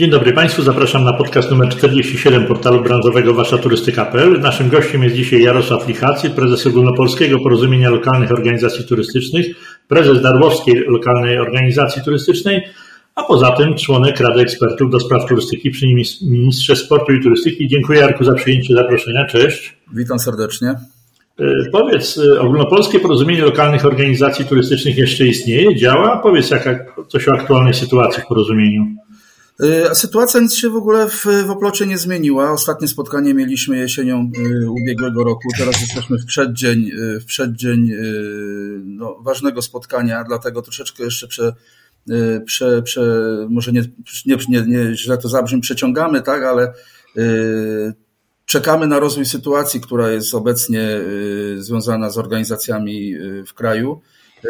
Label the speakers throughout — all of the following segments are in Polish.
Speaker 1: Dzień dobry Państwu, zapraszam na podcast numer 47 portalu branżowego Wasza Turystyka.pl. Naszym gościem jest dzisiaj Jarosław Lichacy, prezes Ogólnopolskiego Porozumienia Lokalnych Organizacji Turystycznych, prezes Darłowskiej Lokalnej Organizacji Turystycznej, a poza tym członek Rady Ekspertów do Spraw Turystyki przy Ministrze Sportu i Turystyki. Dziękuję Jarku za przyjęcie zaproszenia. Cześć.
Speaker 2: Witam serdecznie.
Speaker 1: E, powiedz, e, Ogólnopolskie Porozumienie Lokalnych Organizacji Turystycznych jeszcze istnieje, działa? Powiedz jaka, coś o aktualnej sytuacji w porozumieniu.
Speaker 2: E, sytuacja nic się w ogóle w, w Oplocie nie zmieniła. Ostatnie spotkanie mieliśmy jesienią ubiegłego roku. Teraz jesteśmy w przeddzień, w przeddzień no, ważnego spotkania, dlatego troszeczkę jeszcze prze, prze, prze, może nie, nie, nie, nie źle to zabrzmi, przeciągamy, tak, ale Czekamy na rozwój sytuacji, która jest obecnie y, związana z organizacjami y, w kraju.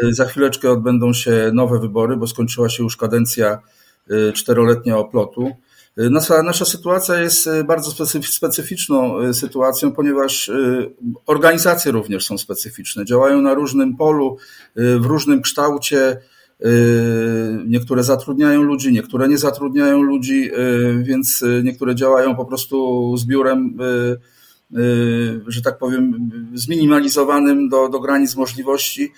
Speaker 2: Y, za chwileczkę odbędą się nowe wybory, bo skończyła się już kadencja czteroletnia oplotu. Nasza, nasza sytuacja jest bardzo specyficzną sytuacją, ponieważ organizacje również są specyficzne. Działają na różnym polu, w różnym kształcie, niektóre zatrudniają ludzi, niektóre nie zatrudniają ludzi, więc niektóre działają po prostu z biurem, że tak powiem, zminimalizowanym do, do granic możliwości,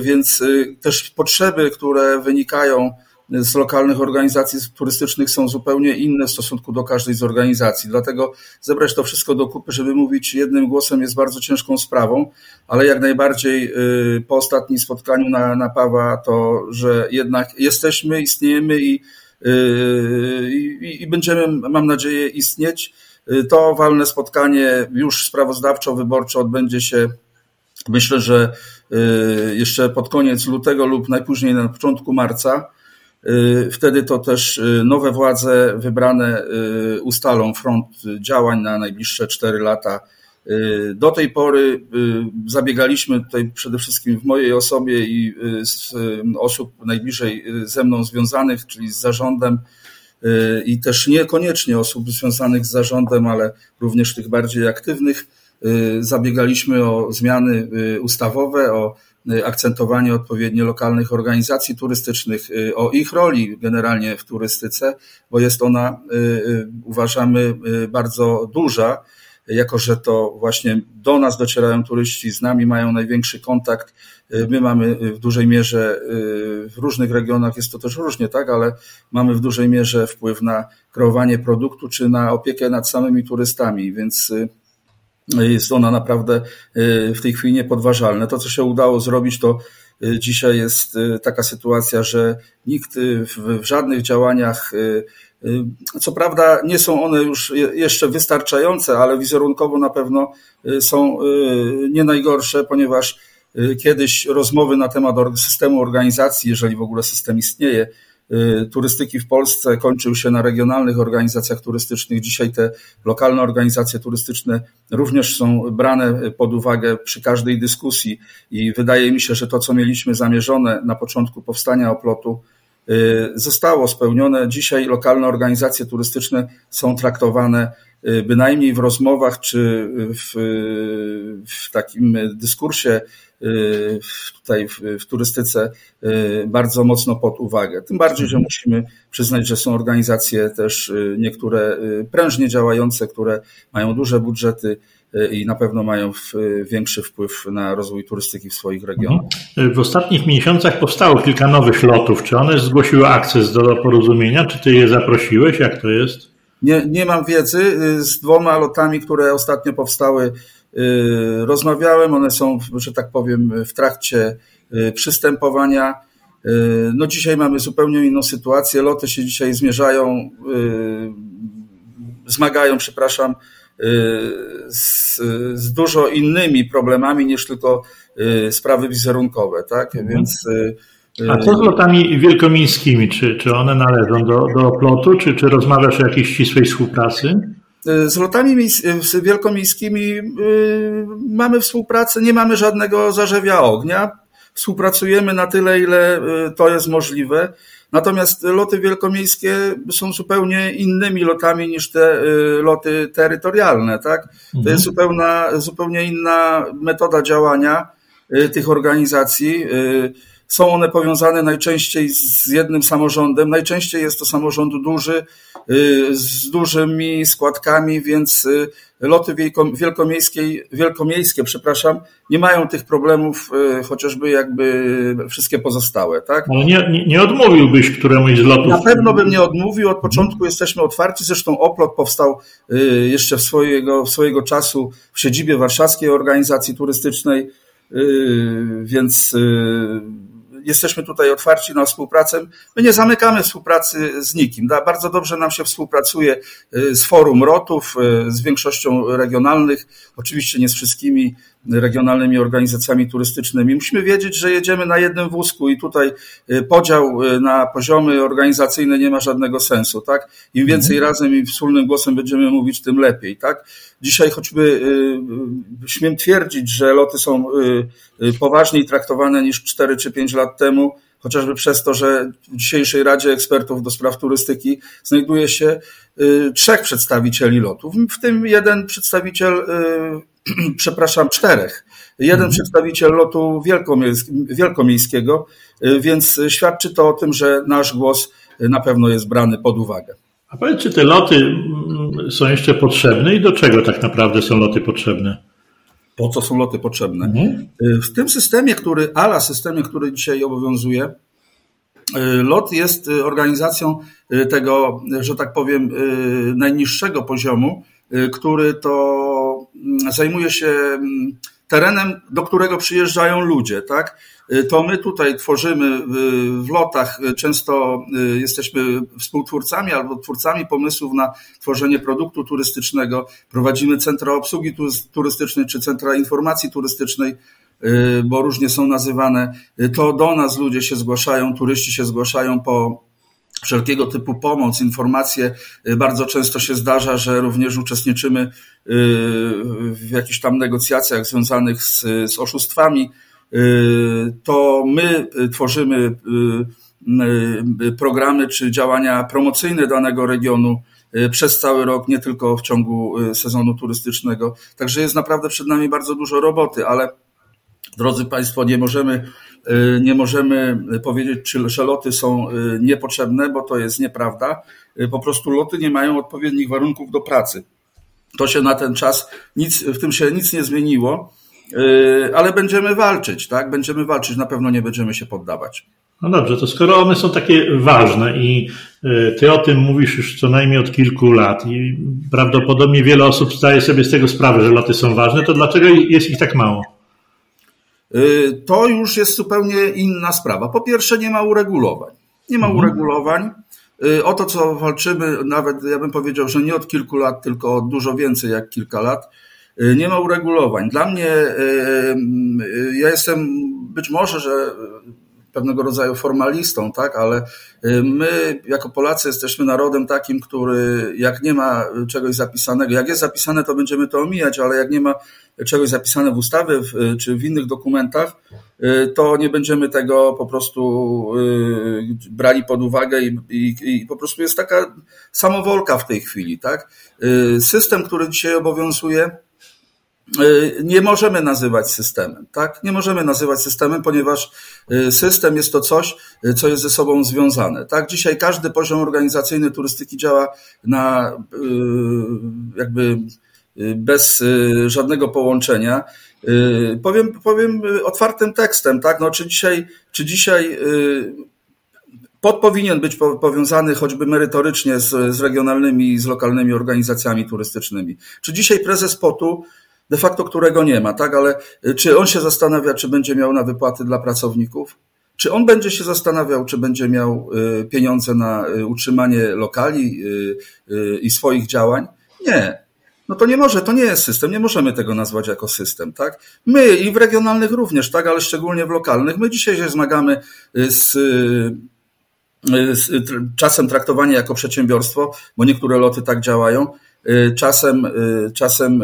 Speaker 2: więc też potrzeby, które wynikają z lokalnych organizacji turystycznych są zupełnie inne w stosunku do każdej z organizacji. Dlatego zebrać to wszystko do kupy, żeby mówić jednym głosem jest bardzo ciężką sprawą, ale jak najbardziej y, po ostatnim spotkaniu na, napawa to, że jednak jesteśmy, istniejemy i, y, i, i będziemy, mam nadzieję, istnieć. Y, to walne spotkanie już sprawozdawczo-wyborczo odbędzie się Myślę, że jeszcze pod koniec lutego lub najpóźniej na początku marca. Y, wtedy to też y, nowe władze wybrane y, ustalą front działań na najbliższe cztery lata. Do tej pory zabiegaliśmy tutaj przede wszystkim w mojej osobie i z osób najbliżej ze mną związanych, czyli z zarządem i też niekoniecznie osób związanych z zarządem, ale również tych bardziej aktywnych. Zabiegaliśmy o zmiany ustawowe, o akcentowanie odpowiednio lokalnych organizacji turystycznych, y, o ich roli generalnie w turystyce, bo jest ona, y, uważamy, bardzo duża, jako że to właśnie do nas docierają turyści, z nami mają największy kontakt. My mamy w dużej mierze, w różnych regionach jest to też różnie, tak, ale mamy w dużej mierze wpływ na kreowanie produktu czy na opiekę nad samymi turystami, więc jest ona naprawdę y, w tej chwili niepodważalna. To, co się udało zrobić, to y, dzisiaj jest y, taka sytuacja, że nikt w, w żadnych działaniach, co prawda nie są one już jeszcze wystarczające, ale wizerunkowo na pewno są nie najgorsze, ponieważ kiedyś rozmowy na temat systemu organizacji, jeżeli w ogóle system istnieje, turystyki w Polsce kończył się na regionalnych organizacjach turystycznych. Dzisiaj te lokalne organizacje turystyczne również są brane pod uwagę przy każdej dyskusji i wydaje mi się, że to, co mieliśmy zamierzone na początku powstania oplotu, y, zostało spełnione. Dzisiaj lokalne organizacje turystyczne są traktowane y, bynajmniej w rozmowach czy w, w takim dyskursie Y, tutaj w, w turystyce y, bardzo mocno pod uwagę. Tym bardziej, że musimy przyznać, że są organizacje też y, niektóre prężnie działające, które mają duże budżety, i na pewno mają większy wpływ na rozwój turystyki w swoich regionach.
Speaker 1: Mhm. W ostatnich miesiącach powstało kilka nowych lotów. Czy one zgłosiły akces do porozumienia? Czy ty je zaprosiłeś? Jak to jest?
Speaker 2: Nie, nie mam wiedzy. Z dwoma lotami, które ostatnio powstały, Y, rozmawiałem, one są, że tak powiem, w trakcie y, przystępowania. Y, no dzisiaj mamy zupełnie inną sytuację. Loty się dzisiaj zmierzają, zmagają, przepraszam, z, z dużo innymi problemami niż tylko sprawy wizerunkowe, tak? Mhm. Więc
Speaker 1: a co z lotami wielkomiejskimi? Czy, czy one należą do, do oplotu, czy, czy rozmawiasz o jakiejś ścisłej współpracy?
Speaker 2: Y, z lotami y, wielkomiejskimi y, mamy współpracę, nie mamy żadnego zarzewia ognia. Współpracujemy na tyle, ile to jest możliwe. Natomiast loty wielkomiejskie są zupełnie innymi lotami niż te loty terytorialne, tak? To mhm. jest zupełna, zupełnie inna metoda działania tych organizacji. Są one powiązane najczęściej z jednym samorządem. Najczęściej jest to samorząd duży, z dużymi składkami, więc loty wielkomiejskie, wielkomiejskie przepraszam, nie mają tych problemów, chociażby jakby wszystkie pozostałe. Tak?
Speaker 1: Ale nie, nie, nie odmówiłbyś któremuś z lotów?
Speaker 2: Na pewno bym nie odmówił. Od początku jesteśmy otwarci. Zresztą Oplot powstał jeszcze w swojego, w swojego czasu w siedzibie warszawskiej organizacji turystycznej, więc jesteśmy tutaj otwarci na współpracę. My nie zamykamy współpracy z nikim. Bardzo dobrze nam się współpracuje y, z Forum Rotów, y, z większością regionalnych, oczywiście nie z wszystkimi regionalnymi organizacjami turystycznymi. Musimy wiedzieć, że jedziemy na jednym wózku i tutaj y, podział y, na poziomy organizacyjne nie ma żadnego sensu, tak? Im więcej mhm. razem i wspólnym głosem będziemy mówić, tym lepiej, tak? Dzisiaj choćby y, śmiem twierdzić, że loty są poważniej traktowane niż 4 czy 5 lat temu, chociażby przez to, że w dzisiejszej Radzie Ekspertów do Spraw Turystyki znajduje się trzech przedstawicieli lotów, w tym jeden przedstawiciel przepraszam, czterech. Jeden mhm. przedstawiciel lotu wielkomiejskiego, y, więc świadczy to o tym, że nasz głos na pewno jest brany pod uwagę.
Speaker 1: A powiedz, czy te loty mm, są jeszcze potrzebne i do czego tak naprawdę są loty potrzebne?
Speaker 2: Po co są loty potrzebne? Mhm. Y, w tym systemie, który, ALA systemie, który dzisiaj obowiązuje, y, LOT jest organizacją tego, że tak powiem, najniższego poziomu, który to zajmuje się mm, terenem, do którego przyjeżdżają ludzie, tak? Y, to my tutaj tworzymy w lotach, y, często y, jesteśmy współtwórcami albo twórcami pomysłów na tworzenie produktu turystycznego. Prowadzimy centra obsługi turystycznej czy centra informacji turystycznej, bo różnie są nazywane. To do nas ludzie się zgłaszają, turyści się zgłaszają po wszelkiego typu pomoc, informacje. Y, bardzo często się zdarza, że również uczestniczymy y, w jakichś tam negocjacjach związanych z, z oszustwami. Y, to my tworzymy programy czy działania promocyjne danego regionu przez cały rok, nie tylko w ciągu sezonu turystycznego. Także jest naprawdę przed nami bardzo dużo roboty, ale drodzy Państwo, nie możemy nie możemy powiedzieć, czy, że loty są y, niepotrzebne, bo to jest nieprawda. Y, po prostu loty nie mają odpowiednich warunków do pracy. To się na ten czas, nic, w tym się nic nie zmieniło, ale będziemy walczyć, tak? Będziemy walczyć, na pewno nie będziemy się poddawać.
Speaker 1: No dobrze, to skoro one są takie ważne i ty o tym mówisz już co najmniej od kilku lat i prawdopodobnie wiele osób zdaje sobie z tego sprawę, że loty są ważne, to dlaczego jest ich tak mało?
Speaker 2: Y, to już jest zupełnie inna sprawa. Po pierwsze, nie ma uregulowań. Nie ma mhm. uregulowań. Y, o to, co walczymy, nawet ja bym powiedział, że nie od kilku lat, tylko od dużo więcej jak kilka lat. Y, nie ma uregulowań. Dla mnie, ja jestem być może, że pewnego rodzaju formalistą, tak, ale my jako Polacy jesteśmy narodem takim, który jak nie ma czegoś zapisanego, jak jest zapisane, to będziemy to omijać, ale jak nie ma czegoś zapisane w ustawie czy w innych dokumentach, y, to nie będziemy tego po prostu y, brali pod uwagę i, i, i po prostu jest taka samowolka w tej chwili, tak? Y, system, który dzisiaj obowiązuje, nie możemy nazywać systemem, tak? Nie możemy nazywać systemem, ponieważ system jest to coś, co jest ze sobą związane, tak? Dzisiaj każdy poziom organizacyjny turystyki działa na jakby Y, bez y, żadnego połączenia. Y, powiem, powiem otwartym tekstem, tak? No, czy dzisiaj, czy dzisiaj pod powinien być powiązany choćby merytorycznie z, z regionalnymi i z lokalnymi organizacjami turystycznymi. Czy dzisiaj prezes POT-u, de facto którego nie ma, tak? Ale czy on się zastanawia, czy będzie miał na wypłaty dla pracowników? Czy on będzie się zastanawiał, czy będzie miał pieniądze na utrzymanie lokali i swoich działań? Nie no to nie może, to nie jest system, nie możemy tego nazwać jako system, tak? My i w regionalnych również, tak, ale szczególnie w lokalnych, my dzisiaj się zmagamy y, z, y, czasem traktowania jako przedsiębiorstwo, bo niektóre loty tak działają, y, czasem, czasem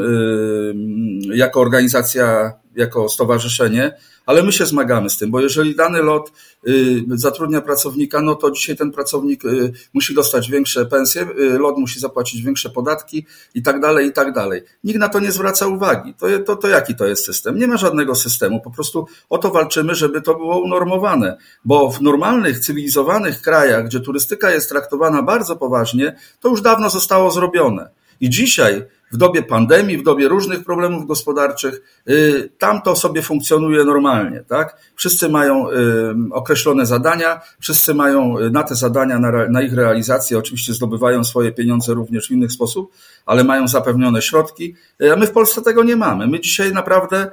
Speaker 2: jako organizacja jako stowarzyszenie, ale my się zmagamy z tym, bo jeżeli dany lot y, zatrudnia pracownika, no to dzisiaj ten pracownik y, musi dostać większe pensje, y, lot musi zapłacić większe podatki i tak dalej, i tak dalej. Nikt na to nie zwraca uwagi. To, to, to jaki to jest system? Nie ma żadnego systemu. Po prostu o to walczymy, żeby to było unormowane, bo w normalnych, cywilizowanych krajach, gdzie turystyka jest traktowana bardzo poważnie, to już dawno zostało zrobione. I dzisiaj w dobie pandemii, w dobie różnych problemów gospodarczych, y, tam to sobie funkcjonuje normalnie, tak? Wszyscy mają y, określone zadania, wszyscy mają y, na te zadania, na, ich realizację, oczywiście zdobywają swoje pieniądze również w inny sposób, ale mają zapewnione środki, a my w Polsce tego nie mamy. My dzisiaj naprawdę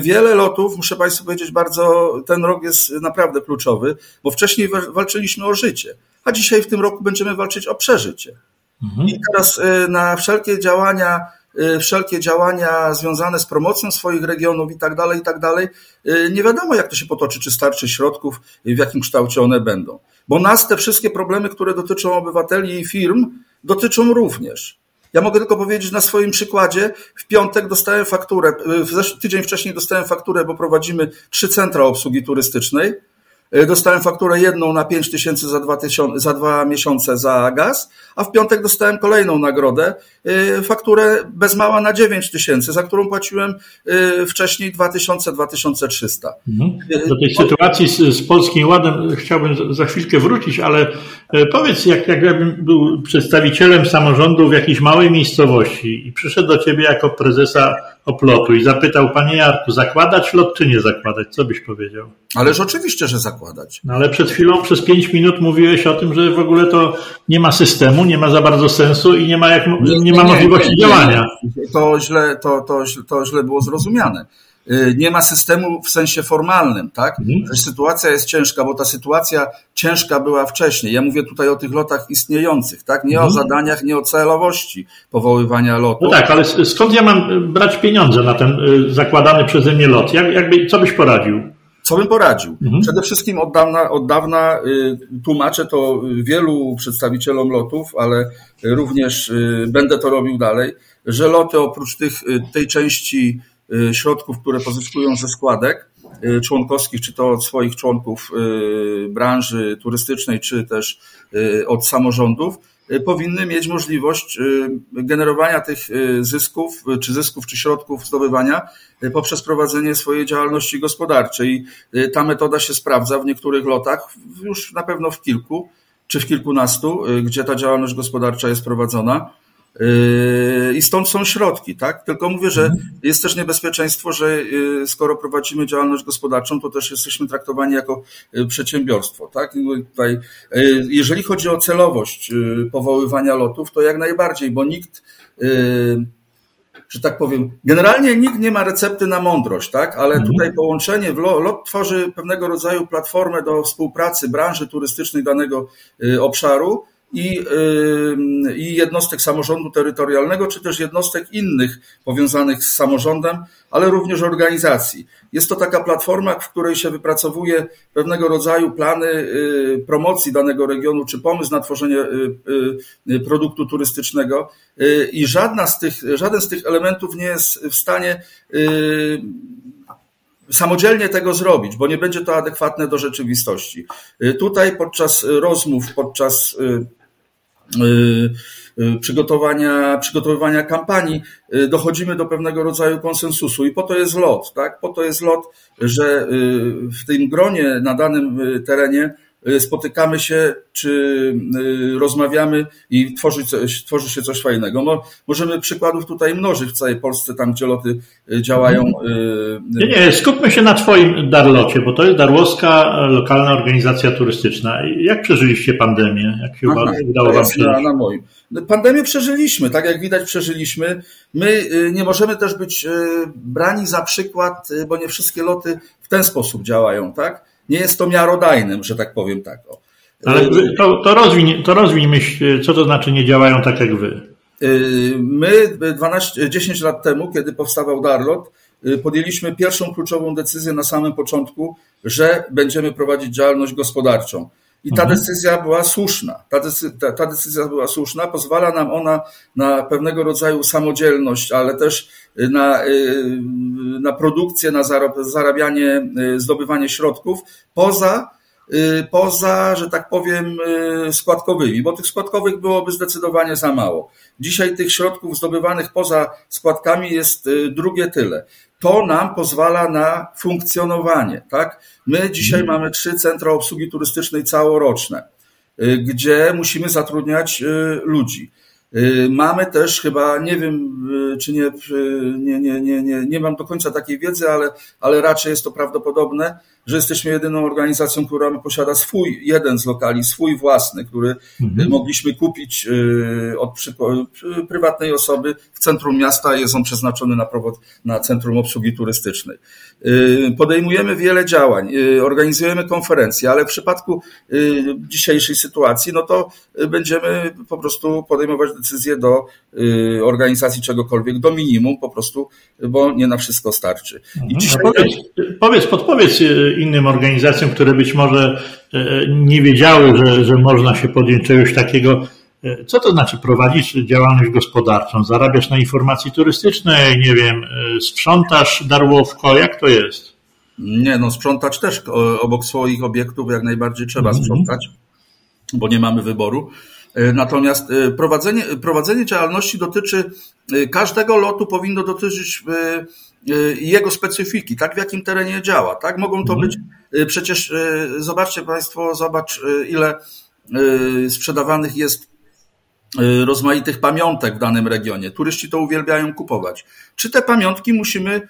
Speaker 2: wiele lotów, muszę Państwu powiedzieć, bardzo, ten rok jest naprawdę kluczowy, bo wcześniej walczyliśmy o życie, a dzisiaj w tym roku będziemy walczyć o przeżycie. Mhm. I teraz y, na wszelkie działania, y, wszelkie działania związane z promocją swoich regionów i tak dalej, i tak dalej, y, nie wiadomo jak to się potoczy, czy starczy środków w jakim kształcie one będą. Bo nas te wszystkie problemy, które dotyczą obywateli i firm, dotyczą również. Ja mogę tylko powiedzieć na swoim przykładzie. W piątek dostałem fakturę, tydzień wcześniej dostałem fakturę, bo prowadzimy trzy centra obsługi turystycznej dostałem fakturę jedną na 5 tysięcy za, dwa za dwa miesiące za gaz, a w piątek dostałem kolejną nagrodę, e, fakturę bez mała na 9 tysięcy, za którą płaciłem e, wcześniej 2000-2300. Mhm.
Speaker 1: Do tej sytuacji z, z Polskim Ładem chciałbym za chwilkę wrócić, ale powiedz, jak, jakbym był przedstawicielem samorządu w jakiejś małej miejscowości i przyszedł do ciebie jako prezesa oplotu i zapytał, panie Jarku, zakładać lot czy nie zakładać? Co byś powiedział?
Speaker 2: Ależ oczywiście, że zakładać.
Speaker 1: No ale przed chwilą, przez pięć minut mówiłeś o tym, że w ogóle to nie ma systemu, nie ma za bardzo sensu i nie ma, jak, nie, nie ma nie, możliwości nie, działania.
Speaker 2: To źle, to, to, to źle było zrozumiane. Y, nie ma systemu w sensie formalnym, tak? Mhm. Sytuacja jest ciężka, bo ta sytuacja ciężka była wcześniej. Ja mówię tutaj o tych lotach istniejących, tak? Nie mhm. o zadaniach, nie o celowości powoływania lotu.
Speaker 1: No tak, ale skąd ja mam brać pieniądze na ten y, zakładany przeze mnie lot? Jak, jakby, co byś poradził?
Speaker 2: Co bym poradził? Mhm. Przede wszystkim od dawna, od dawna y, tłumaczę to wielu przedstawicielom lotów, ale również będę to robił dalej, że loty oprócz tych, tej części Y, środków, które pozyskują ze składek y, członkowskich, czy to od swoich członków y, branży turystycznej, czy też od samorządów, powinny mieć możliwość generowania tych zysków, czy zysków, czy środków zdobywania poprzez prowadzenie swojej działalności gospodarczej. Ta metoda się sprawdza w niektórych lotach, już na pewno w kilku, czy w kilkunastu, gdzie ta działalność gospodarcza jest prowadzona. Yy, I stąd są środki, tak? Tylko mówię, że mhm. jest też niebezpieczeństwo, że yy, skoro prowadzimy działalność gospodarczą, to też jesteśmy traktowani jako yy, przedsiębiorstwo, tak? Tutaj, jeżeli chodzi o celowość powoływania lotów, to jak najbardziej, bo nikt, że tak powiem, generalnie nikt nie ma recepty na mądrość, tak? Ale mhm. tutaj połączenie, LOT tworzy pewnego rodzaju platformę do współpracy branży turystycznej danego obszaru, i, i jednostek samorządu terytorialnego, czy też jednostek innych powiązanych z samorządem, ale również organizacji. Jest to taka platforma, w której się wypracowuje pewnego rodzaju plany y, promocji danego regionu, czy pomysł na tworzenie y, y, produktu turystycznego i żadna z tych, żaden z tych elementów nie jest w stanie samodzielnie tego zrobić, bo nie będzie to adekwatne do rzeczywistości. Tutaj podczas rozmów, podczas przygotowania, przygotowywania kampanii, y, dochodzimy do pewnego rodzaju konsensusu i po to jest lot, tak? Po to jest lot, że w tym gronie na danym terenie Y, spotykamy się, czy y, rozmawiamy i tworzy, coś, tworzy się coś fajnego. Możemy przykładów tutaj mnożyć w całej Polsce, tam gdzie loty y, działają.
Speaker 1: Nie, nie, skupmy się na Twoim Darlocie, bo to jest Darłowska Lokalna Organizacja Turystyczna. Jak przeżyliście pandemię? Jak się Aha, udało Wam przeżyć? Na,
Speaker 2: na moim. Pandemię przeżyliśmy, tak jak widać przeżyliśmy. My nie możemy też być brani za przykład, bo nie wszystkie loty w ten sposób działają, tak? Nie jest to miarodajnym, że tak powiem tak.
Speaker 1: Ale to, to, rozwiń, to rozwiń myśl, co to znaczy nie działają tak jak wy.
Speaker 2: Y, my 12, 10 lat temu, kiedy powstawał Darlot, y, podjęliśmy pierwszą kluczową decyzję na samym początku, że będziemy prowadzić działalność gospodarczą. I ta mhm. decyzja była słuszna. Ta, decyzja, ta decyzja była słuszna, pozwala nam ona na pewnego rodzaju samodzielność, ale też na y, na produkcję, na zarabianie, zdobywanie środków poza poza, że tak powiem, składkowymi, bo tych składkowych byłoby zdecydowanie za mało. Dzisiaj tych środków zdobywanych poza składkami jest drugie tyle. To nam pozwala na funkcjonowanie. Tak? My dzisiaj mhm. mamy trzy centra obsługi turystycznej całoroczne, y, gdzie musimy zatrudniać y, ludzi. Y, mamy też chyba, nie wiem, czy nie, nie, nie, nie, nie, nie mam do końca takiej wiedzy, ale, ale raczej jest to prawdopodobne, że jesteśmy jedyną organizacją, która posiada swój, jeden z lokali, swój własny, który mhm. mogliśmy kupić y, od prywatnej osoby w centrum miasta. Jest on przeznaczony na, prowod, na Centrum Obsługi Turystycznej. Y, podejmujemy wiele działań, y, organizujemy konferencje, ale w przypadku dzisiejszej sytuacji, no to będziemy po prostu podejmować decyzje do organizacji czegokolwiek, do minimum po prostu, bo nie na wszystko starczy.
Speaker 1: I mhm. dzisiaj... powiedz, powiedz, podpowiedz innym organizacjom, które być może e, nie wiedziały, że, że można się podjąć czegoś takiego. E, co to znaczy prowadzić działalność gospodarczą? Zarabiasz na informacji turystycznej, nie wiem, e, sprzątasz darłowko, jak to jest?
Speaker 2: Nie, no sprzątać też obok swoich obiektów jak najbardziej trzeba mm -hmm. sprzątać, bo nie mamy wyboru. Natomiast prowadzenie, prowadzenie działalności dotyczy każdego lotu, powinno dotyczyć i jego specyfiki, tak w jakim terenie działa, tak? Mogą to mhm. być, y, przecież y, zobaczcie Państwo, zobacz ile sprzedawanych jest rozmaitych pamiątek w danym regionie. Turyści to uwielbiają kupować. Czy te pamiątki musimy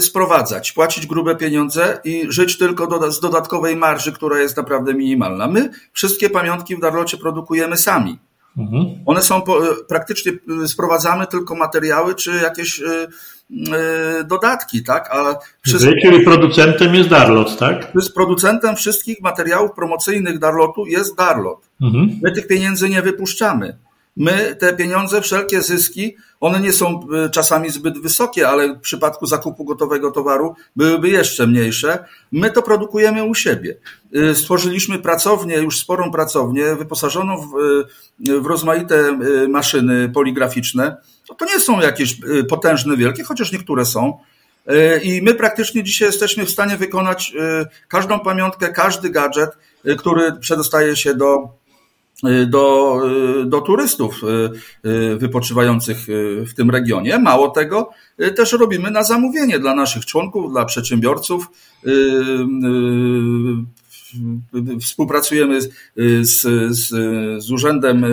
Speaker 2: sprowadzać, płacić grube pieniądze i żyć tylko z dodatkowej marży, która jest naprawdę minimalna? My wszystkie pamiątki w Darlocie produkujemy sami. Mhm. One są praktycznie sprowadzamy tylko materiały czy jakieś dodatki, tak?
Speaker 1: A wszystko, czyli producentem jest Darlot, tak?
Speaker 2: Z producentem wszystkich materiałów promocyjnych Darlotu jest Darlot. Mhm. My tych pieniędzy nie wypuszczamy. My te pieniądze, wszelkie zyski, one nie są e, czasami zbyt wysokie, ale w przypadku zakupu gotowego towaru byłyby jeszcze mniejsze. My to produkujemy u siebie. E, stworzyliśmy pracownię, już sporą pracownię, wyposażoną w, w rozmaite maszyny poligraficzne to, to nie są jakieś y, potężne, wielkie, chociaż niektóre są. Y, I my praktycznie dzisiaj jesteśmy w stanie wykonać y, każdą pamiątkę, każdy gadżet, który przedostaje się do, do, do turystów wypoczywających w tym regionie. Mało tego, też robimy na zamówienie dla naszych członków, dla przedsiębiorców. Współpracujemy z, z, z Urzędem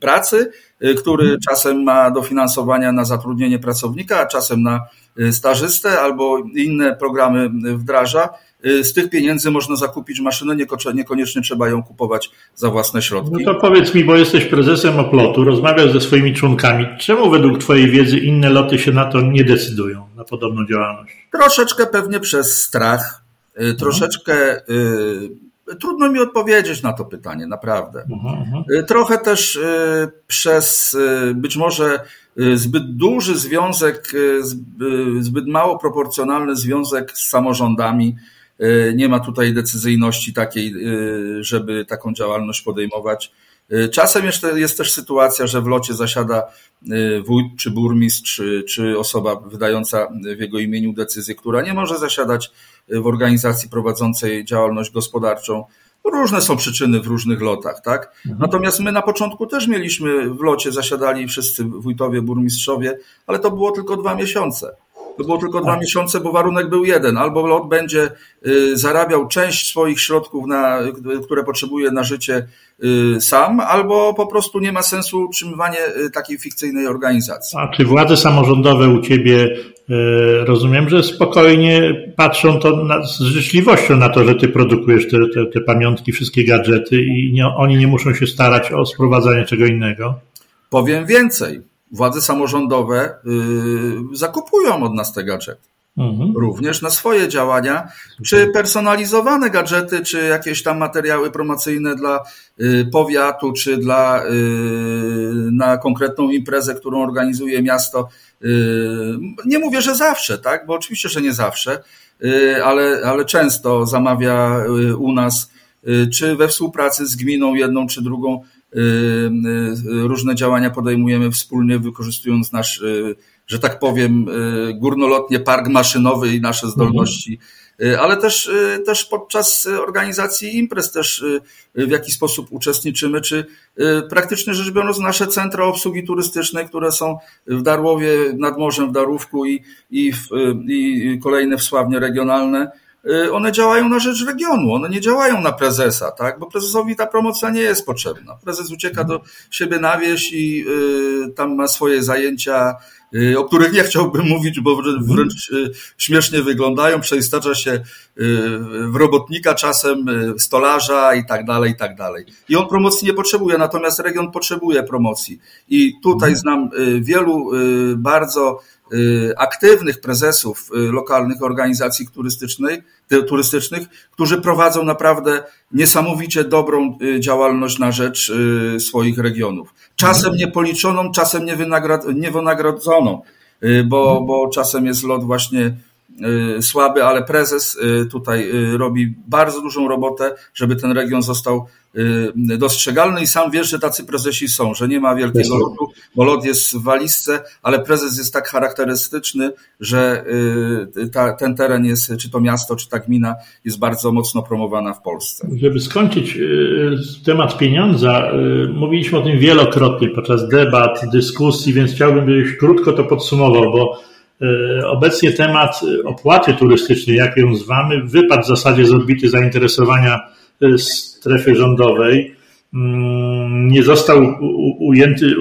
Speaker 2: Pracy który mhm. czasem ma dofinansowania na zatrudnienie pracownika, a czasem na y, stażystę albo inne programy wdraża. Y, z tych pieniędzy można zakupić maszynę, niekoniecznie trzeba ją kupować za własne środki.
Speaker 1: No to powiedz mi, bo jesteś prezesem Oplotu, rozmawiasz ze swoimi członkami. Czemu według Twojej wiedzy inne loty się na to nie decydują, na podobną działalność?
Speaker 2: Troszeczkę pewnie przez strach, troszeczkę Trudno mi odpowiedzieć na to pytanie, naprawdę. Mhm, mhm. Y, trochę też y, przez y, być może zbyt duży związek, zbyt mało proporcjonalny związek z samorządami. Nie ma tutaj decyzyjności takiej, żeby taką działalność podejmować. Czasem jeszcze jest też sytuacja, że w locie zasiada wójt czy burmistrz, czy, czy osoba wydająca w jego imieniu decyzję, która nie może zasiadać w organizacji prowadzącej działalność gospodarczą. Różne są przyczyny w różnych lotach, tak? Mhm. Natomiast my na początku też mieliśmy w locie, zasiadali wszyscy wójtowie, burmistrzowie, ale to było tylko dwa miesiące. To było tylko dwa miesiące, bo warunek był jeden. Albo lot będzie y, zarabiał część swoich środków, na, które potrzebuje na życie y, sam, albo po prostu nie ma sensu utrzymywanie y, takiej fikcyjnej organizacji.
Speaker 1: A czy władze samorządowe u ciebie rozumiem, że spokojnie patrzą to na, z życzliwością na to, że ty produkujesz te, te, te pamiątki, wszystkie gadżety i nie, oni nie muszą się starać o sprowadzanie czego innego?
Speaker 2: Powiem więcej władze samorządowe y, zakupują od nas te gadżety. Mhm. Również na swoje działania, czy personalizowane gadżety, czy jakieś tam materiały promocyjne dla y, powiatu, czy dla, y, na konkretną imprezę, którą organizuje miasto. Nie mówię, że zawsze, tak, bo oczywiście, że nie zawsze, ale, ale często zamawia u nas, czy we współpracy z gminą jedną czy drugą różne działania podejmujemy wspólnie, wykorzystując nasz y, że tak powiem, górnolotnie park maszynowy i nasze zdolności. Y, ale też, y, też podczas organizacji imprez też y, w jaki sposób uczestniczymy, czy praktycznie rzecz biorąc nasze centra obsługi turystycznej, które są w Darłowie, nad morzem w Darówku i, i, w, i kolejne w Sławnie regionalne, one działają na rzecz regionu, one nie działają na prezesa, tak? bo prezesowi ta promocja nie jest potrzebna. Prezes ucieka do siebie na wieś i y, tam ma swoje zajęcia Y, o których nie chciałbym mówić, bo wręcz y, śmiesznie wyglądają, przeistacza się y, w robotnika czasem, stolarza i tak dalej, i tak dalej. I on promocji nie potrzebuje, natomiast region potrzebuje promocji. I tutaj mhm. znam wielu bardzo aktywnych prezesów lokalnych organizacji turystycznych, turystycznych, którzy prowadzą naprawdę niesamowicie dobrą działalność na rzecz swoich regionów. Czasem mhm. niepoliczoną, czasem niewynagrodzoną, bo, mhm. bo czasem jest lot właśnie Y, słaby, ale prezes y, tutaj y, robi bardzo dużą robotę, żeby ten region został dostrzegalny i sam wiesz, że tacy prezesi są, że nie ma wielkiego lotu, bo lot jest w walizce, ale prezes jest tak charakterystyczny, że ta, ten teren jest, czy to miasto, czy ta gmina jest bardzo mocno promowana w Polsce.
Speaker 1: Żeby skończyć temat pieniądza, mówiliśmy o tym wielokrotnie podczas debat, dyskusji, więc chciałbym, byś krótko to podsumował, bo obecnie temat opłaty turystycznej, jak ją zwamy, wypadł w zasadzie z odbity zainteresowania strefy rządowej. Mm, nie został ujęty,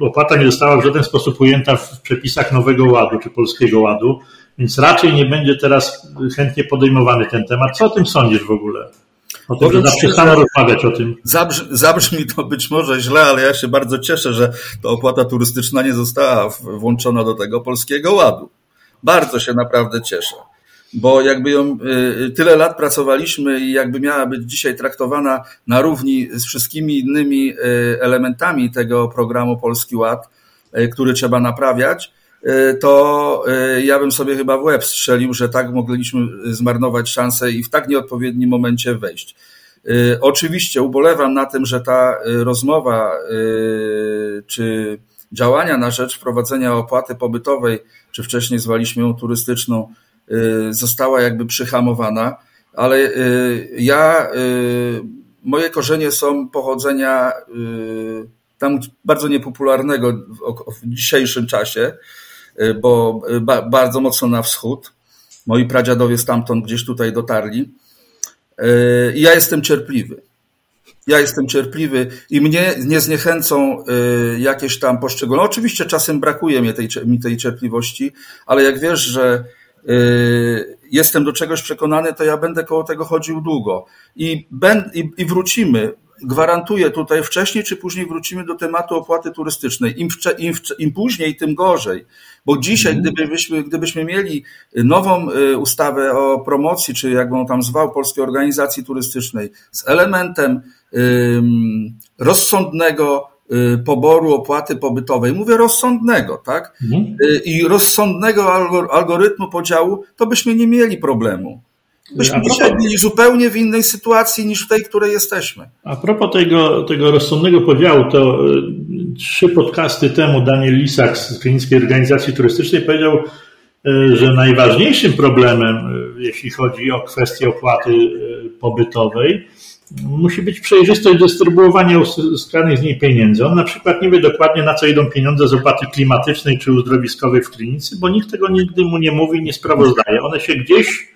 Speaker 1: opłata nie została w żaden sposób ujęta w przepisach Nowego Ładu czy Polskiego Ładu, więc raczej nie będzie teraz chętnie podejmowany ten temat. Co o tym sądzisz w ogóle? O tym, że przestano rozmawiać o tym.
Speaker 2: Zabrzmi, zabrzmi to być może źle, ale ja się bardzo cieszę, że ta opłata turystyczna nie została włączona do tego polskiego ładu. Bardzo się naprawdę cieszę. Bo jakby ją y, tyle lat pracowaliśmy i jakby miała być dzisiaj traktowana na równi z wszystkimi innymi y, elementami tego programu Polski Ład, y, który trzeba naprawiać, Y, to y, ja bym sobie chyba w łeb strzelił, że tak mogliśmy zmarnować szansę i w tak nieodpowiednim momencie wejść. Y, oczywiście ubolewam na tym, że ta rozmowa czy działania na rzecz wprowadzenia opłaty pobytowej, czy wcześniej zwaliśmy ją turystyczną, została jakby przyhamowana, ale ja, moje korzenie są pochodzenia tam bardzo niepopularnego w dzisiejszym czasie, Y, bo y, bardzo mocno na wschód. Moi pradziadowie stamtąd gdzieś tutaj dotarli. Y, I ja jestem cierpliwy. Ja jestem cierpliwy i mnie nie zniechęcą jakieś tam poszczególne. Oczywiście czasem brakuje mi tej, mi tej cierpliwości, ale jak wiesz, że jestem do czegoś przekonany, to ja będę koło tego chodził długo. I, ben, i, i wrócimy gwarantuję tutaj, wcześniej czy później wrócimy do tematu opłaty turystycznej. Im, im, im później, tym gorzej. Bo dzisiaj, mhm. gdybyśmy, gdybyśmy mieli nową y, ustawę o promocji, czy jak on tam zwał, Polskiej Organizacji Turystycznej, z elementem rozsądnego y, poboru opłaty pobytowej, mówię rozsądnego, tak? Mhm. Y, I rozsądnego algorytmu podziału, to byśmy nie mieli problemu. Propos, dzisiaj byli zupełnie w innej sytuacji niż w tej, której jesteśmy.
Speaker 1: A propos tego, tego rozsądnego podziału, to y, trzy podcasty temu Daniel Lisak z Klinickiej Organizacji Turystycznej powiedział, y, że najważniejszym problemem, y, jeśli chodzi o kwestię opłaty pobytowej, musi być przejrzystość dystrybuowania uzyskanych z niej pieniędzy. On na przykład nie wie dokładnie, na co idą pieniądze z opłaty klimatycznej czy uzdrowiskowej w klinicy, bo nikt tego nigdy mu nie mówi, nie sprawozdaje. One się gdzieś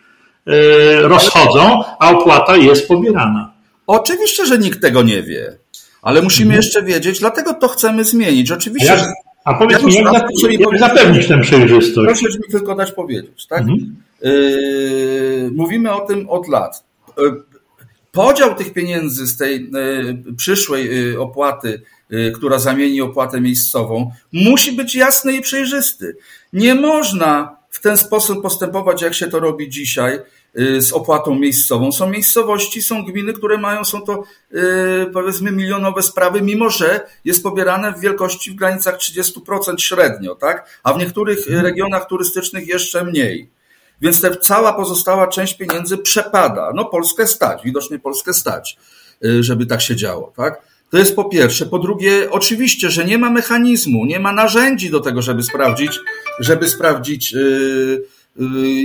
Speaker 1: E, rozchodzą, a opłata jest pobierana.
Speaker 2: Oczywiście, że nikt tego nie wie, ale musimy mhm. jeszcze wiedzieć, dlatego to chcemy zmienić. Oczywiście. A,
Speaker 1: jak, a powiedz mi, jak, jak zapewnić tę przejrzystość?
Speaker 2: Proszę mi tylko dać powiedzieć. Tak? Mhm. Yy, mówimy o tym od lat. Podział tych pieniędzy z tej yy, przyszłej opłaty, która zamieni opłatę miejscową, musi być jasny i przejrzysty. Nie można w ten sposób postępować, jak się to robi dzisiaj, z opłatą miejscową. Są miejscowości, są gminy, które mają, są to powiedzmy milionowe sprawy, mimo że jest pobierane w wielkości w granicach 30% średnio, tak? A w niektórych mhm. regionach turystycznych jeszcze mniej. Więc ta cała pozostała część pieniędzy przepada. No Polskę stać, widocznie Polskę stać, y, żeby tak się działo, tak? To jest po pierwsze. Po drugie, oczywiście, że nie ma mechanizmu, nie ma narzędzi do tego, żeby sprawdzić, żeby sprawdzić, yy,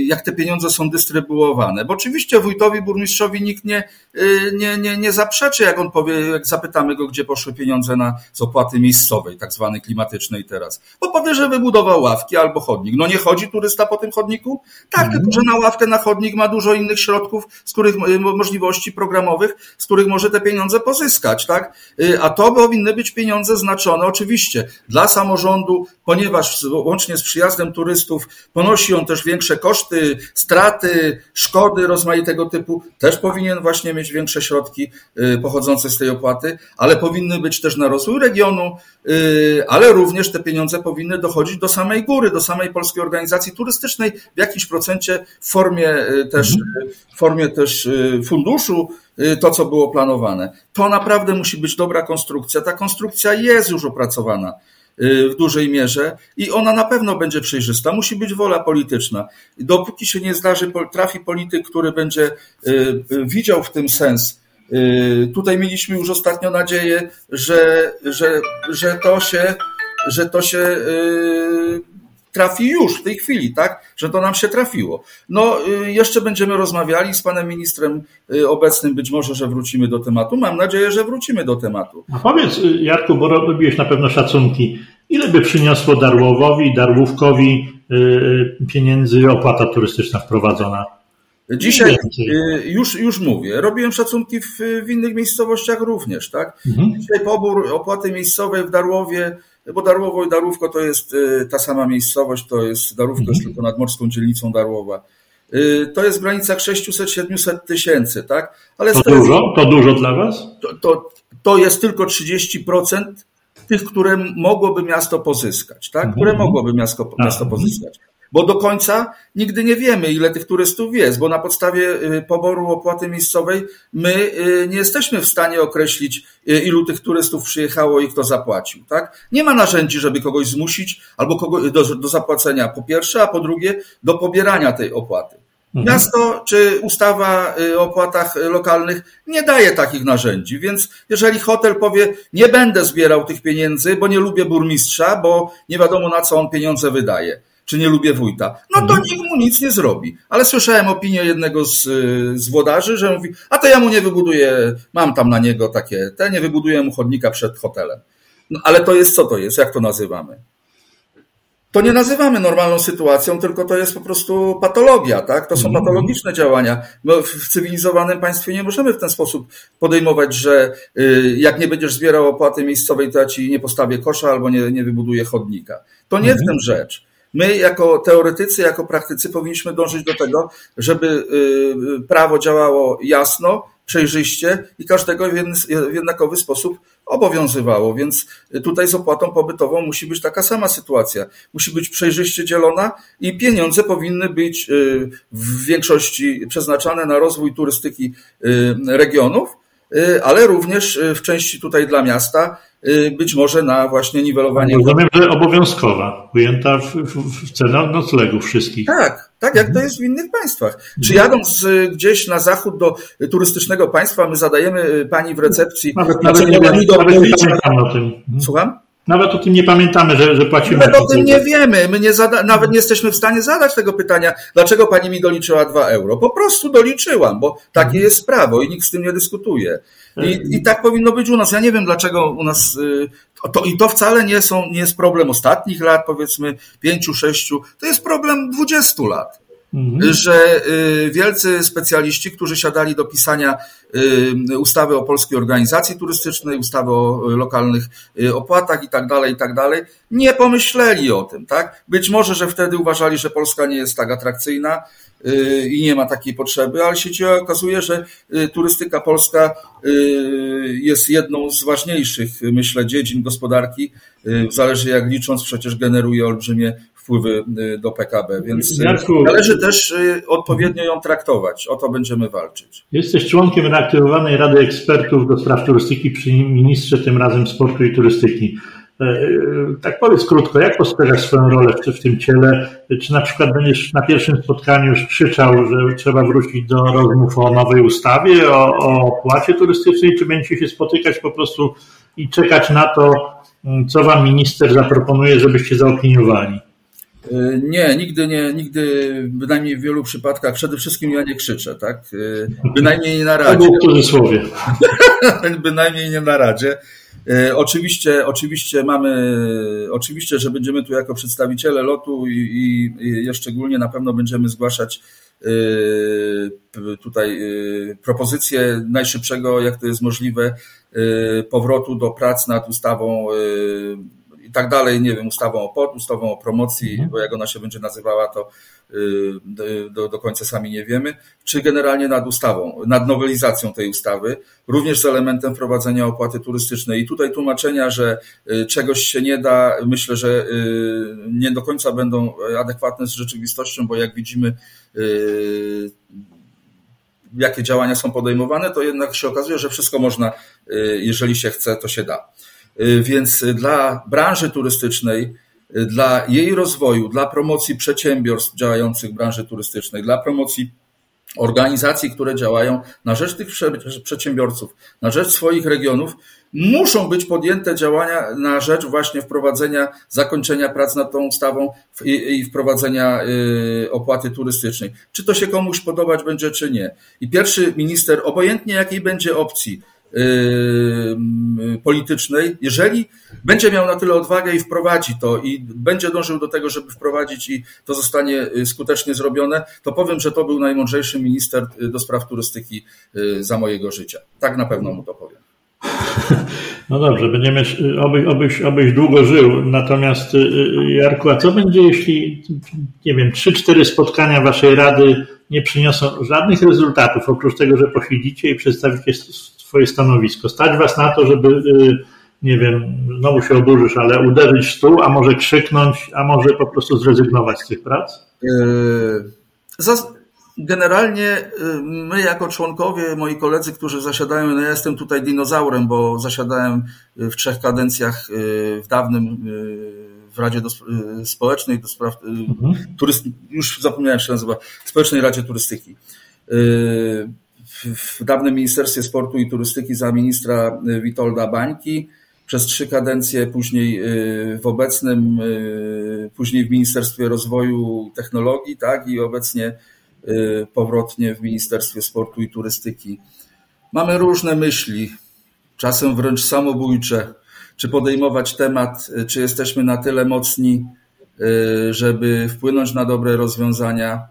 Speaker 2: jak te pieniądze są dystrybuowane. Bo oczywiście wójtowi, burmistrzowi nikt nie, y, nie, nie, nie zaprzeczy, jak on powie, jak zapytamy go, gdzie poszły pieniądze na, z opłaty miejscowej, tak zwanej klimatycznej teraz. Bo powie, że wybudował ławki albo chodnik. No nie chodzi turysta po tym chodniku? Tak, mhm. tylko że na ławkę, na chodnik ma dużo innych środków, z których y, możliwości programowych, z których może te pieniądze pozyskać, tak? A to powinny być pieniądze znaczone oczywiście dla samorządu, ponieważ łącznie z przyjazdem turystów ponosi on też większe większe koszty, straty, szkody rozmaitego typu, też powinien właśnie mieć większe środki y, pochodzące z tej opłaty, ale powinny być też na rozwój regionu, y, ale również te pieniądze powinny dochodzić do samej góry, do samej polskiej organizacji turystycznej w jakimś procencie w formie y, też, mhm. w formie też funduszu, to, co było planowane. To naprawdę musi być dobra konstrukcja. Ta konstrukcja jest już opracowana. Y, w dużej mierze i ona na pewno będzie przejrzysta. Musi być wola polityczna. Dopóki się nie zdarzy, trafi polityk, który będzie y, y, widział w tym sens. Tutaj mieliśmy już ostatnio nadzieję, że, że, że to się, że to się trafi już w tej chwili, tak? Że to nam się trafiło. No, jeszcze będziemy rozmawiali z panem ministrem obecnym, być może, że wrócimy do tematu. Mam nadzieję, że wrócimy do tematu.
Speaker 1: A powiedz, Jarku, bo robiłeś na pewno szacunki. Ile by przyniosło Darłowowi, Darłówkowi pieniędzy opłata turystyczna wprowadzona?
Speaker 2: Dzisiaj już, już mówię, robiłem szacunki w, w innych miejscowościach również, tak? Mhm. Dzisiaj pobór opłaty miejscowej w Darłowie bo Darłowo i Darówko to jest y, ta sama miejscowość, to jest Darówko mhm. jest tylko nadmorską dzielnicą Darłowa. Y, to jest w granicach 600-700 tysięcy, tak?
Speaker 1: Ale to dużo? To dużo dla Was?
Speaker 2: To, to, to jest tylko 30% tych, które mogłoby miasto pozyskać, tak? Mhm. Które mogłoby miasto, tak. miasto pozyskać bo do końca nigdy nie wiemy, ile tych turystów jest, bo na podstawie y, poboru opłaty miejscowej my y, nie jesteśmy w stanie określić, y, ilu tych turystów przyjechało i kto zapłacił. Tak? Nie ma narzędzi, żeby kogoś zmusić albo kogo, do, do zapłacenia po pierwsze, a po drugie do pobierania tej opłaty. Mhm. Miasto czy ustawa o opłatach lokalnych nie daje takich narzędzi, więc jeżeli hotel powie, nie będę zbierał tych pieniędzy, bo nie lubię burmistrza, bo nie wiadomo na co on pieniądze wydaje, czy nie lubię wójta. No to mhm. nikt mu nic nie zrobi. Ale słyszałem opinię jednego z, z włodarzy, że mówi, a to ja mu nie wybuduję, mam tam na niego takie, te nie wybuduję mu chodnika przed hotelem. No ale to jest co to jest? Jak to nazywamy? To nie nazywamy normalną sytuacją, tylko to jest po prostu patologia, tak? To są mhm. patologiczne działania. My w cywilizowanym państwie nie możemy w ten sposób podejmować, że y, jak nie będziesz zbierał opłaty miejscowej, to ja ci nie postawię kosza albo nie, nie wybuduję chodnika. To nie w tym rzecz. My, jako teoretycy, jako praktycy, powinniśmy dążyć do tego, żeby y, prawo działało jasno, przejrzyście i każdego w jednakowy sposób obowiązywało. Więc tutaj z opłatą pobytową musi być taka sama sytuacja. Musi być przejrzyście dzielona i pieniądze powinny być y, w większości przeznaczane na rozwój turystyki y, regionów, ale również w części tutaj dla miasta Y, być może na właśnie niwelowanie.
Speaker 1: Rozumiem, że obowiązkowa, ujęta w, w, w cenę noclegów wszystkich.
Speaker 2: Tak, tak jak to jest w innych państwach. Czy jadąc y, gdzieś na zachód do turystycznego państwa, my zadajemy y, pani w recepcji.
Speaker 1: Nawet, nawet, nie, nawet nie o tym.
Speaker 2: Słucham?
Speaker 1: Nawet o tym nie pamiętamy, że, że płacimy.
Speaker 2: Nawet o tym nie wiemy. My nie zada, nawet nie jesteśmy w stanie zadać tego pytania, dlaczego pani mi doliczyła 2 euro. Po prostu doliczyłam, bo takie mhm. jest prawo i nikt z tym nie dyskutuje. I, I tak powinno być u nas. Ja nie wiem, dlaczego u nas. Y, to, I to wcale nie, są, nie jest problem ostatnich lat, powiedzmy pięciu, sześciu. To jest problem dwudziestu lat. Mhm. Że y, wielcy specjaliści, którzy siadali do pisania y, ustawy o polskiej organizacji turystycznej, ustawy o lokalnych opłatach i tak dalej, i tak dalej, nie pomyśleli o tym, tak? Być może, że wtedy uważali, że Polska nie jest tak atrakcyjna, i nie ma takiej potrzeby, ale się okazuje, że y, turystyka polska y, jest jedną z ważniejszych, myślę, dziedzin gospodarki. Y, zależy jak licząc, przecież generuje olbrzymie wpływy do PKB, więc Jarku, należy też odpowiednio ją traktować. O to będziemy walczyć.
Speaker 1: Jesteś członkiem reaktywowanej Rady Ekspertów do spraw turystyki przy ministrze, tym razem sportu i turystyki. Tak powiedz krótko, jak postrzegasz swoją rolę w tym ciele? Czy na przykład będziesz na pierwszym spotkaniu już krzyczał, że trzeba wrócić do rozmów o nowej ustawie, o, o opłacie turystycznej, czy będziecie się spotykać po prostu i czekać na to, co wam minister zaproponuje, żebyście zaopiniowali?
Speaker 2: E, nie, nigdy nie, nigdy, bynajmniej w wielu przypadkach, przede wszystkim ja nie krzyczę, tak? E, bynajmniej nie na radzie.
Speaker 1: W cudzysłowie.
Speaker 2: bynajmniej nie na radzie. Oczywiście, oczywiście mamy, oczywiście, że będziemy tu jako przedstawiciele lotu i, i, i szczególnie na pewno będziemy zgłaszać tutaj propozycję najszybszego, jak to jest możliwe, powrotu do prac nad ustawą i tak dalej, nie wiem, ustawą o POT, ustawą o promocji, mhm. bo jak ona się będzie nazywała, to y, do, do końca sami nie wiemy, czy generalnie nad ustawą, nad nowelizacją tej ustawy, również z elementem wprowadzenia opłaty turystycznej. I tutaj tłumaczenia, że y, czegoś się nie da, myślę, że y, nie do końca będą adekwatne z rzeczywistością, bo jak widzimy, jakie działania są podejmowane, to jednak się okazuje, że wszystko można, jeżeli się chce, to się da. Y, więc dla branży turystycznej, y, dla jej rozwoju, dla promocji przedsiębiorstw działających w branży turystycznej, dla promocji organizacji, które działają na rzecz tych przedsiębiorców, na rzecz swoich regionów, muszą być podjęte działania na rzecz właśnie wprowadzenia, zakończenia prac nad tą ustawą i, wprowadzenia y, opłaty turystycznej. Czy to się komuś podobać będzie, czy nie. I pierwszy minister, obojętnie jakiej będzie opcji, politycznej, jeżeli będzie miał na tyle odwagę i wprowadzi to i będzie dążył do tego, żeby wprowadzić i to zostanie y, skutecznie zrobione, to powiem, że to był najmądrzejszy minister y, do spraw turystyki za mojego życia. Tak na pewno mu to powiem.
Speaker 1: No dobrze, będziemy, obyś, obyś, obyś długo żył. Natomiast Jarku, a co będzie, jeśli, nie wiem, trzy, cztery spotkania waszej rady nie przyniosą żadnych rezultatów, oprócz tego, że posiedzicie i przedstawicie swoje stanowisko. Stać was na to, żeby, y, nie wiem, znowu się oburzysz, ale uderzyć w stół, a może krzyknąć, a może po prostu zrezygnować z tych prac?
Speaker 2: Yy, generalnie y, my jako członkowie, moi koledzy, którzy zasiadają, no ja jestem tutaj dinozaurem, bo zasiadałem w trzech kadencjach y, w dawnym w Radzie do, Społecznej do spraw mhm. turyst, już zapomniałem, jak się nazywa, Społecznej Radzie Turystyki w dawnym Ministerstwie Sportu i Turystyki za ministra y, Witolda Bańki, przez trzy kadencje, później y, w obecnym, y, później w Ministerstwie Rozwoju Technologii, tak, i obecnie powrotnie w Ministerstwie Sportu i Turystyki. Mamy różne myśli, czasem wręcz samobójcze, czy podejmować temat, czy jesteśmy na tyle mocni, żeby wpłynąć na dobre rozwiązania,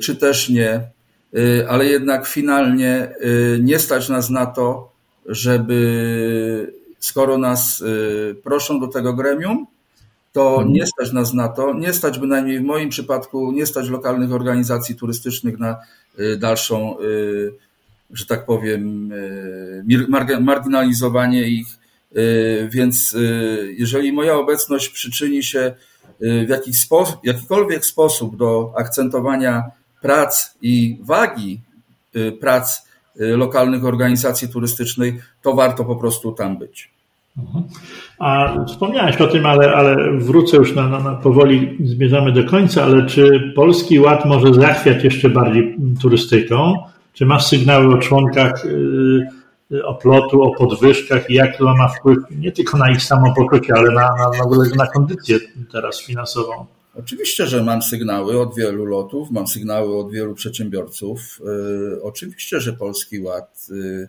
Speaker 2: czy też nie. Y, ale jednak finalnie y, nie stać nas na to, żeby skoro nas y, proszą do tego gremium, to mhm. nie stać nas na to, nie stać bynajmniej w moim przypadku, nie stać lokalnych organizacji turystycznych na dalszą, że tak powiem, marginalizowanie ich. Więc jeżeli moja obecność przyczyni się w jakiś jakikolwiek sposób do akcentowania prac i wagi y, prac y, lokalnych organizacji turystycznych, to warto po prostu tam być.
Speaker 1: Mhm. A wspomniałeś o tym, ale, ale wrócę już na, na, na, powoli, zmierzamy do końca, ale czy Polski Ład może zachwiać jeszcze bardziej turystyką? Czy masz sygnały o członkach yy, oplotu, o podwyżkach i jak to ma wpływ nie tylko na ich samopoczucie, ale na, na, na, na kondycję teraz finansową?
Speaker 2: Oczywiście, że mam sygnały od wielu lotów, mam sygnały od wielu przedsiębiorców. Y, oczywiście, że Polski Ład, y,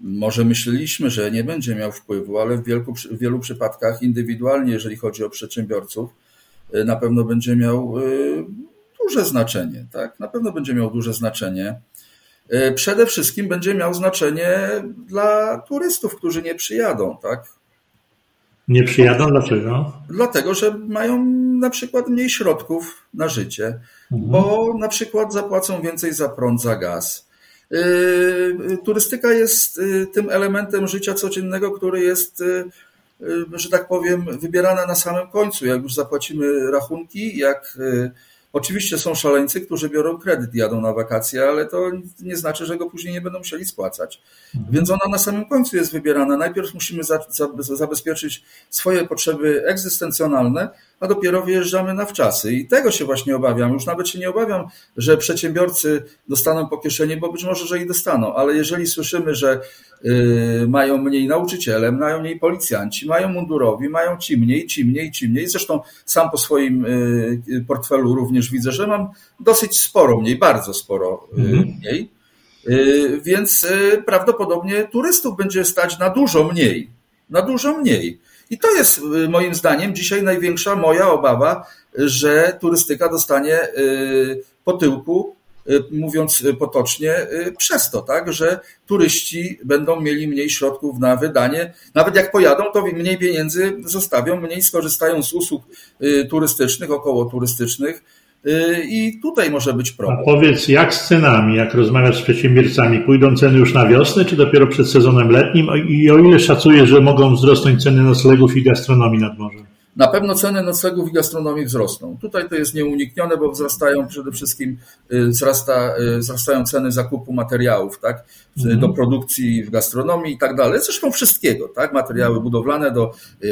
Speaker 2: może myśleliśmy, że nie będzie miał wpływu, ale w wielu, w wielu przypadkach indywidualnie, jeżeli chodzi o przedsiębiorców, y, na pewno będzie miał duże znaczenie. Tak? Na pewno będzie miał duże znaczenie. Przede wszystkim będzie miał znaczenie dla turystów, którzy nie przyjadą. Tak?
Speaker 1: Nie przyjadą? Dlaczego?
Speaker 2: Dlatego, że mają na przykład mniej środków na życie, mhm. bo na przykład zapłacą więcej za prąd, za gaz. Yy, turystyka jest yy, tym elementem życia codziennego, który jest, że tak powiem, wybierana na samym końcu. Jak już zapłacimy rachunki, jak Oczywiście są szaleńcy, którzy biorą kredyt jadą na wakacje, ale to nie znaczy, że go później nie będą musieli spłacać. Mhm. Więc ona na samym końcu jest wybierana. Najpierw musimy za, za, zabezpieczyć swoje potrzeby egzystencjonalne, a dopiero wyjeżdżamy na wczasy. I tego się właśnie obawiam. Już nawet się nie obawiam, że przedsiębiorcy dostaną po kieszeni, bo być może, że i dostaną, ale jeżeli słyszymy, że y, mają mniej nauczyciele, mają mniej policjanci, mają mundurowi, mają ci mniej, ci mniej, ci mniej. Zresztą sam po swoim y, portfelu również widzę, że mam dosyć sporo mniej, bardzo sporo y, mhm. mniej. Więc prawdopodobnie turystów będzie stać na dużo mniej. Na dużo mniej. I to jest y, moim zdaniem dzisiaj największa moja obawa, że turystyka dostanie y, po tyłku, y, mówiąc potocznie, przez to, tak, że turyści będą mieli mniej środków na wydanie. Nawet jak pojadą, to mniej pieniędzy zostawią, mniej skorzystają z usług turystycznych, około turystycznych I tutaj może być problem.
Speaker 1: A powiedz, jak z cenami, jak rozmawiasz z przedsiębiorcami, pójdą ceny już na wiosnę, czy dopiero przed sezonem letnim? I o ile szacujesz, że mogą wzrosnąć ceny noclegów i gastronomii nad morzem?
Speaker 2: Na pewno ceny noclegów i gastronomii wzrosną. Tutaj to jest nieuniknione, bo wzrastają przede wszystkim y, wzrasta, y, wzrastają ceny zakupu materiałów, tak? Mhm. Do produkcji w gastronomii i tak dalej. Zresztą wszystkiego, tak? Materiały budowlane do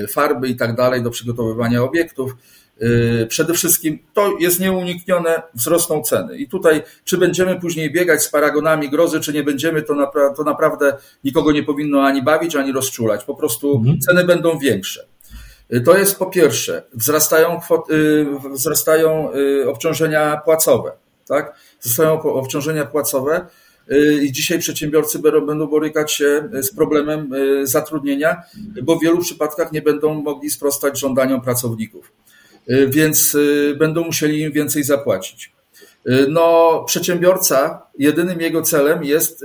Speaker 2: farby i tak dalej, do przygotowywania obiektów. Yy, przede wszystkim to jest nieuniknione, wzrosną ceny. I tutaj, czy będziemy później biegać z paragonami grozy, czy nie będziemy, to, napra to naprawdę nikogo nie powinno ani bawić, ani rozczulać. Po prostu mhm. ceny będą większe. Yy, to jest po pierwsze, wzrastają, yy, wzrastają obciążenia płacowe. Tak? Wzrastają obciążenia płacowe i dzisiaj przedsiębiorcy będą borykać się z problemem zatrudnienia, bo w wielu przypadkach nie będą mogli sprostać żądaniom pracowników. Y, więc y, będą musieli im więcej zapłacić. Y, no, przedsiębiorca, jedynym jego celem jest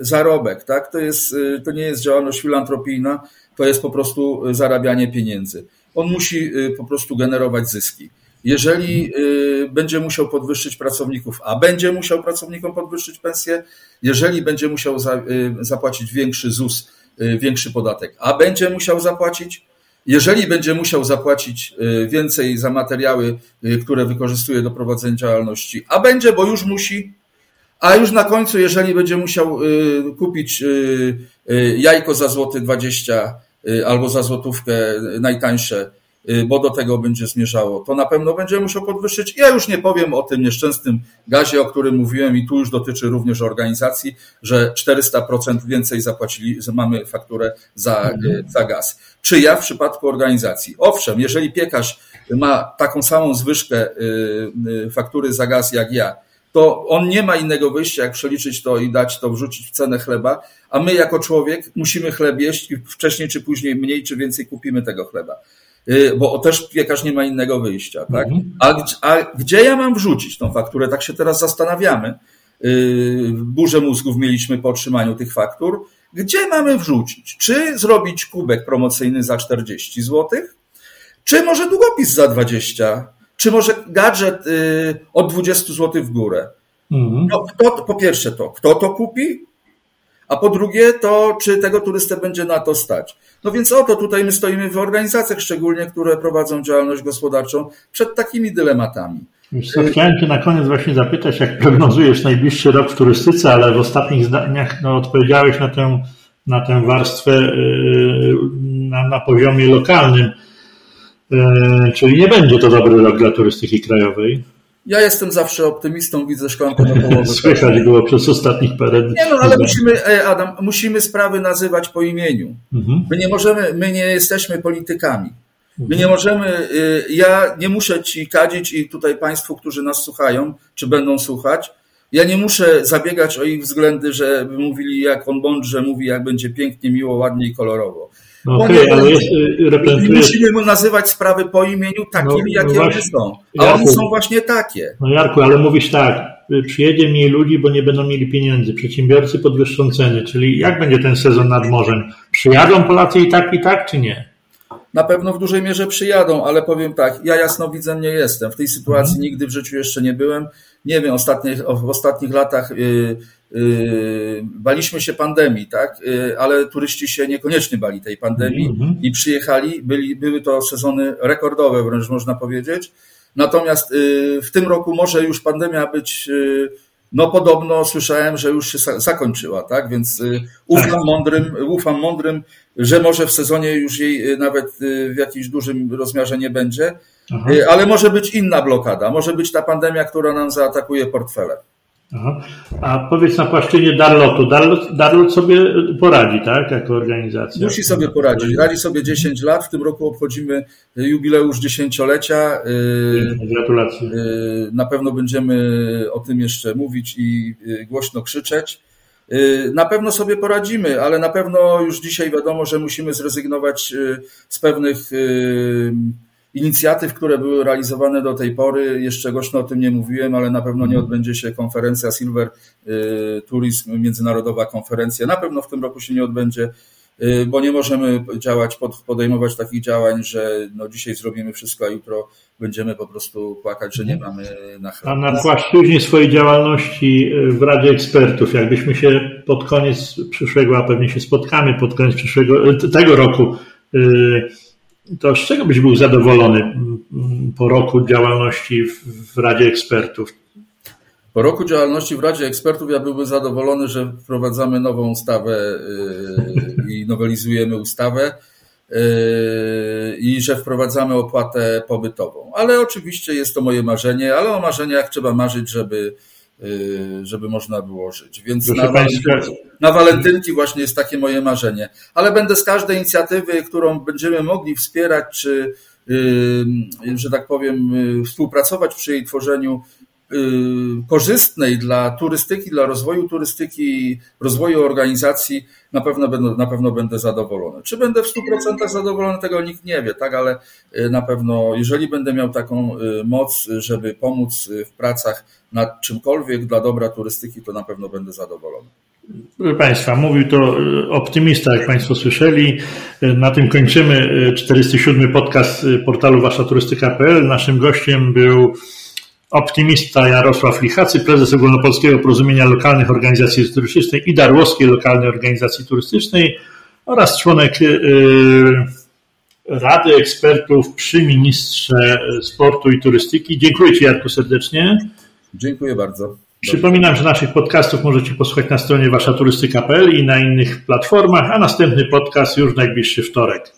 Speaker 2: zarobek, tak? To, jest, to nie jest działalność filantropijna, to jest po prostu zarabianie pieniędzy. On musi po prostu generować zyski. Jeżeli będzie musiał podwyższyć pracowników, a będzie musiał pracownikom podwyższyć pensję, jeżeli będzie musiał zapłacić większy ZUS, większy podatek, a będzie musiał zapłacić, jeżeli będzie musiał zapłacić y, więcej za materiały, y, które wykorzystuje do prowadzenia działalności, a będzie, bo już musi, a już na końcu, jeżeli będzie musiał y, kupić jajko za złoty 20 albo za złotówkę najtańsze, bo do tego będzie zmierzało. To na pewno będzie musiał podwyższyć. Ja już nie powiem o tym nieszczęsnym gazie, o którym mówiłem i tu już dotyczy również organizacji, że 400% więcej zapłacili, mamy fakturę za, mhm. za gaz. Czy ja w przypadku organizacji? Owszem, jeżeli piekarz ma taką samą zwyżkę y, y, faktury za gaz jak ja, to on nie ma innego wyjścia, jak przeliczyć to i dać to, wrzucić w cenę chleba, a my jako człowiek musimy chleb jeść i wcześniej czy później mniej czy więcej kupimy tego chleba. Y, bo też piekarz nie ma innego wyjścia, tak? Mhm. A, a gdzie ja mam wrzucić tą fakturę? Tak się teraz zastanawiamy. Y, burzę mózgów mieliśmy po otrzymaniu tych faktur. Gdzie mamy wrzucić? Czy zrobić kubek promocyjny za 40 zł? Czy może długopis za 20? Czy może gadżet y, od 20 zł w górę? Mhm. No, kto, po pierwsze to, kto to kupi? A po drugie, to czy tego turystę będzie na to stać? No więc oto tutaj my stoimy w organizacjach, szczególnie które prowadzą działalność gospodarczą, przed takimi dylematami.
Speaker 1: chciałem Cię na koniec właśnie zapytać, jak prognozujesz najbliższy rok w turystyce, ale w ostatnich zdaniach no, odpowiedziałeś na tę, na tę warstwę yy, na, na poziomie lokalnym. Yy, czyli nie będzie to dobry rok dla turystyki krajowej.
Speaker 2: Ja jestem zawsze optymistą, widzę szklankę na połowę.
Speaker 1: Słychać było przez ostatnich parę dni.
Speaker 2: Nie no, ale musimy, e, Adam, musimy sprawy nazywać po imieniu. Mhm. My nie możemy, my nie jesteśmy politykami. My nie możemy, y, ja nie muszę ci kadzić i tutaj Państwu, którzy nas słuchają, czy będą słuchać, ja nie muszę zabiegać o ich względy, żeby mówili, jak on mądrze mówi, jak będzie pięknie, miło, ładnie i kolorowo.
Speaker 1: No okay, ale jest, reprezentuje...
Speaker 2: Musimy nazywać sprawy po imieniu takimi, no, jakie no one są. A Jarku, one są właśnie takie.
Speaker 1: No Jarku, ale mówisz tak, y, przyjedzie mniej ludzi, bo nie będą mieli pieniędzy. Przedsiębiorcy podwyższą ceny. Czyli jak będzie ten sezon nad morzem? Przyjadą Polacy i tak, i tak, czy nie?
Speaker 2: Na pewno w dużej mierze przyjadą, ale powiem tak, ja jasnowidzem nie jestem. W tej sytuacji mhm. nigdy w życiu jeszcze nie byłem. Nie wiem, ostatnich, w ostatnich latach yy, yy, baliśmy się pandemii, tak? Yy, ale turyści się niekoniecznie bali tej pandemii mhm. i przyjechali. Byli, były to sezony rekordowe, wręcz można powiedzieć. Natomiast w tym roku może już pandemia być no podobno słyszałem, że już się zakończyła, tak? Więc ufam tak. mądrym, ufam mądrym, że może w sezonie już jej nawet w jakimś dużym rozmiarze nie będzie, Aha. ale może być inna blokada, może być ta pandemia, która nam zaatakuje portfele.
Speaker 1: Aha. A powiedz na płaszczyźnie Darlotu. Darlot, Darlot sobie poradzi, tak, jako organizacja?
Speaker 2: Musi sobie poradzić. Radzi sobie 10 lat. W tym roku obchodzimy jubileusz dziesięciolecia.
Speaker 1: Y, Gratulacje.
Speaker 2: Y, na pewno będziemy o tym jeszcze mówić i y, głośno krzyczeć. Na pewno sobie poradzimy, ale na pewno już dzisiaj wiadomo, że musimy zrezygnować z pewnych inicjatyw, które były realizowane do tej pory. Jeszcze głośno o tym nie mówiłem, ale na pewno nie odbędzie się konferencja Silver y, Tourism, międzynarodowa konferencja. Na pewno w tym roku się nie odbędzie, y, bo nie możemy działać, podejmować takich działań, że no dzisiaj zrobimy wszystko, a jutro będziemy po prostu płakać, że nie mamy na chleb.
Speaker 1: A na płaszczyźnie swojej działalności y, w Radzie Ekspertów, jakbyśmy się pod koniec przyszłego, a pewnie się spotkamy pod koniec przyszłego, tego roku, to z czego byś był zadowolony mm, po roku działalności w Radzie Ekspertów?
Speaker 2: Po roku działalności w Radzie Ekspertów ja byłbym zadowolony, że wprowadzamy nową ustawę i nowelizujemy ustawę i że wprowadzamy opłatę pobytową. Ale oczywiście jest to moje marzenie, ale o marzeniach trzeba marzyć, żeby Y, żeby można było żyć. Więc na, na walentynki właśnie jest takie moje marzenie. Ale będę z każdej inicjatywy, którą będziemy mogli wspierać, czy y, że tak powiem, współpracować przy jej tworzeniu, korzystnej dla turystyki, dla rozwoju turystyki, rozwoju organizacji, na pewno będę, na pewno będę zadowolony. Czy będę w 100% zadowolony, tego nikt nie wie, tak, ale y, na pewno, jeżeli będę miał taką y, moc, żeby pomóc w pracach nad czymkolwiek dla dobra turystyki, to na pewno będę zadowolony.
Speaker 1: Proszę Państwa, mówił to optymista, jak Państwo słyszeli. Na tym kończymy 47. podcast portalu waszaturystyka.pl. Naszym gościem był optymista Jarosław Lichacy, prezes Ogólnopolskiego Porozumienia Lokalnych Organizacji Turystycznych i Darłowskiej Lokalnej Organizacji Turystycznej oraz członek y, Rady Ekspertów przy Ministrze Sportu i Turystyki. Dziękuję Ci Jarku serdecznie.
Speaker 2: Dziękuję bardzo.
Speaker 1: Przypominam, że naszych podcastów możecie posłuchać na stronie waszaturystyka.pl i na innych platformach, a następny podcast już najbliższy wtorek.